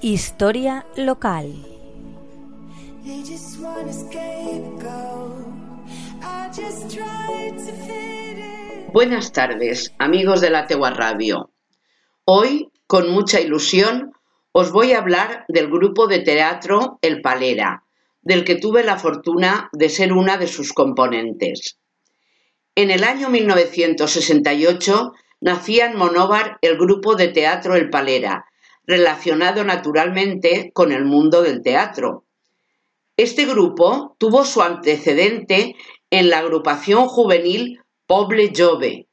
Historia local. Buenas tardes, amigos de la Tegua Radio. Hoy, con mucha ilusión, os voy a hablar del grupo de teatro El Palera, del que tuve la fortuna de ser una de sus componentes. En el año 1968 nacía en Monóvar el grupo de teatro El Palera, relacionado naturalmente con el mundo del teatro. Este grupo tuvo su antecedente en la agrupación juvenil Poble Jove,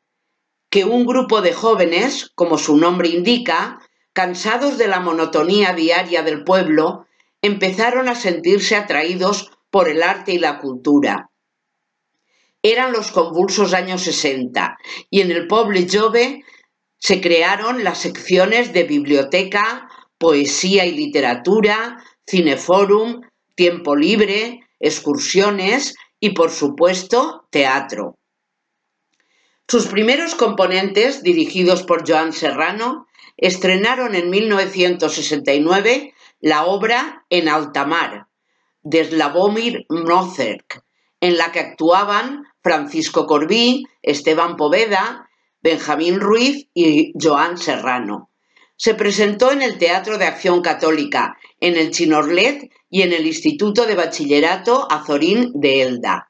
que un grupo de jóvenes, como su nombre indica, cansados de la monotonía diaria del pueblo, empezaron a sentirse atraídos por el arte y la cultura. Eran los convulsos años 60 y en el Poble Jove se crearon las secciones de biblioteca, poesía y literatura, cineforum, tiempo libre, excursiones y, por supuesto, teatro. Sus primeros componentes, dirigidos por Joan Serrano, estrenaron en 1969 la obra En alta mar, de Slavomir Mozerk, en la que actuaban Francisco Corbí, Esteban Poveda, Benjamín Ruiz y Joan Serrano. Se presentó en el Teatro de Acción Católica, en el Chinorlet y en el Instituto de Bachillerato Azorín de Elda.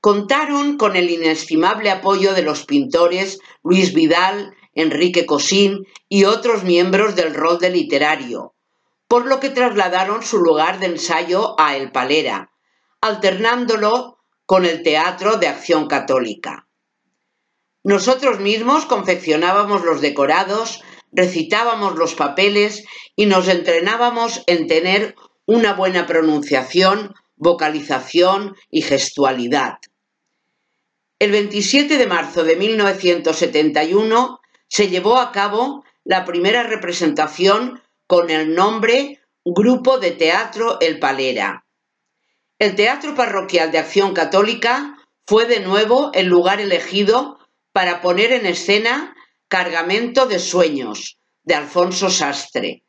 Contaron con el inestimable apoyo de los pintores Luis Vidal, Enrique Cosín y otros miembros del rol de literario, por lo que trasladaron su lugar de ensayo a El Palera, alternándolo con el Teatro de Acción Católica. Nosotros mismos confeccionábamos los decorados, recitábamos los papeles y nos entrenábamos en tener una buena pronunciación, vocalización y gestualidad. El 27 de marzo de 1971 se llevó a cabo la primera representación con el nombre Grupo de Teatro El Palera. El Teatro Parroquial de Acción Católica fue de nuevo el lugar elegido para poner en escena Cargamento de Sueños, de Alfonso Sastre,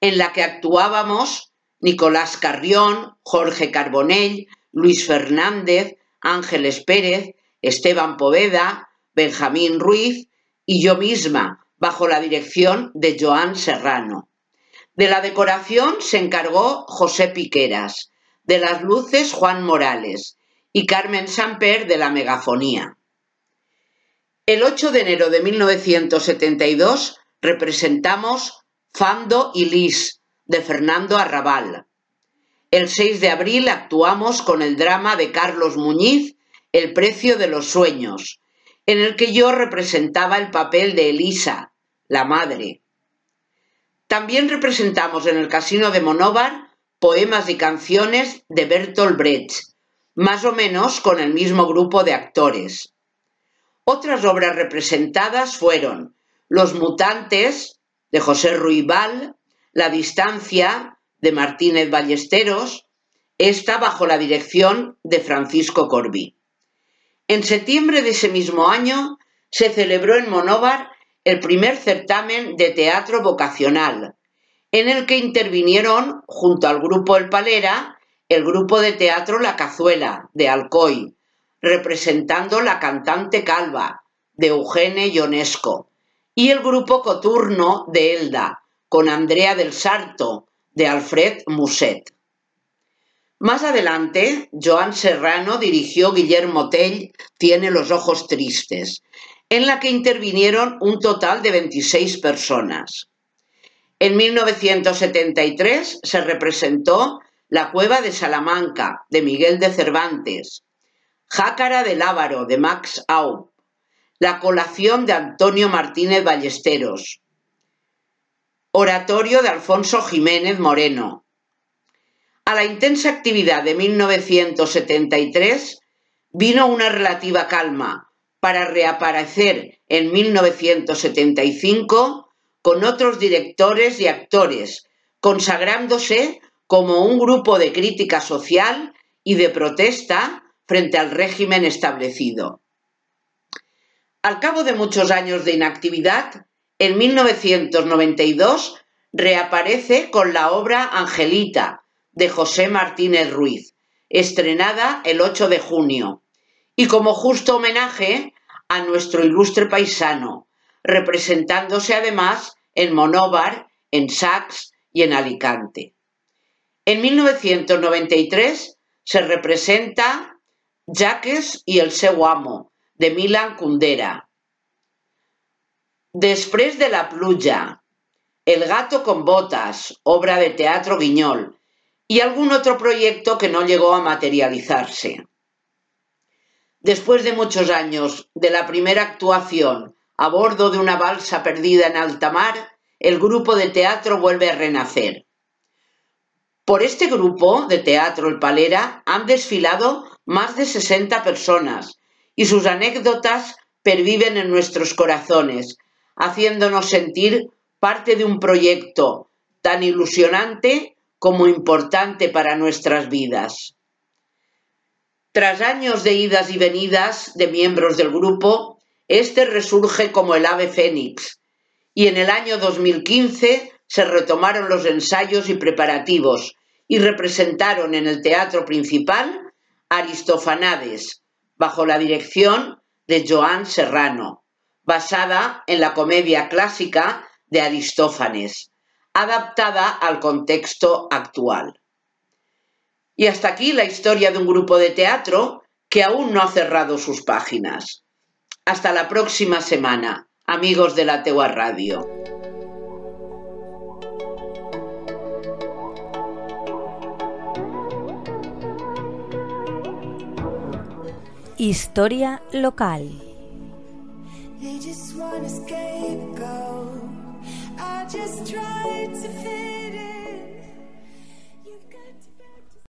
en la que actuábamos Nicolás Carrión, Jorge Carbonell, Luis Fernández, Ángeles Pérez, Esteban Poveda, Benjamín Ruiz y yo misma, bajo la dirección de Joan Serrano. De la decoración se encargó José Piqueras, de las luces Juan Morales y Carmen Samper de la megafonía. El 8 de enero de 1972 representamos Fando y Lis de Fernando Arrabal. El 6 de abril actuamos con el drama de Carlos Muñiz, El precio de los sueños, en el que yo representaba el papel de Elisa, la madre. También representamos en el Casino de Monóvar poemas y canciones de Bertolt Brecht, más o menos con el mismo grupo de actores. Otras obras representadas fueron Los Mutantes, de José Ruibal, La Distancia, de Martínez Ballesteros, esta bajo la dirección de Francisco Corbí. En septiembre de ese mismo año se celebró en Monóvar el primer certamen de teatro vocacional, en el que intervinieron, junto al grupo El Palera, el grupo de teatro La Cazuela, de Alcoy, representando la cantante calva de Eugene Ionesco y el grupo Coturno de Elda con Andrea del Sarto de Alfred Muset. Más adelante, Joan Serrano dirigió Guillermo Tell Tiene los ojos tristes, en la que intervinieron un total de 26 personas. En 1973 se representó La cueva de Salamanca, de Miguel de Cervantes, Jácara del Ávaro de Max Au, La colación de Antonio Martínez Ballesteros, Oratorio de Alfonso Jiménez Moreno. A la intensa actividad de 1973 vino una relativa calma para reaparecer en 1975 con otros directores y actores, consagrándose como un grupo de crítica social y de protesta frente al régimen establecido. Al cabo de muchos años de inactividad, en 1992 reaparece con la obra Angelita de José Martínez Ruiz, estrenada el 8 de junio, y como justo homenaje a nuestro ilustre paisano, representándose además en Monóvar, en Sax y en Alicante. En 1993 se representa Jacques y el seu amo, de Milan Kundera. Después de la pluja, El gato con botas, obra de teatro Guiñol, y algún otro proyecto que no llegó a materializarse. Después de muchos años de la primera actuación a bordo de una balsa perdida en alta mar, el grupo de teatro vuelve a renacer. Por este grupo de teatro El Palera han desfilado más de 60 personas y sus anécdotas perviven en nuestros corazones, haciéndonos sentir parte de un proyecto tan ilusionante como importante para nuestras vidas. Tras años de idas y venidas de miembros del grupo, este resurge como el ave fénix y en el año 2015 se retomaron los ensayos y preparativos y representaron en el teatro principal Aristofanades, bajo la dirección de Joan Serrano, basada en la comedia clásica de Aristófanes, adaptada al contexto actual. Y hasta aquí la historia de un grupo de teatro que aún no ha cerrado sus páginas. Hasta la próxima semana, amigos de la Tegua Radio. Historia local. They just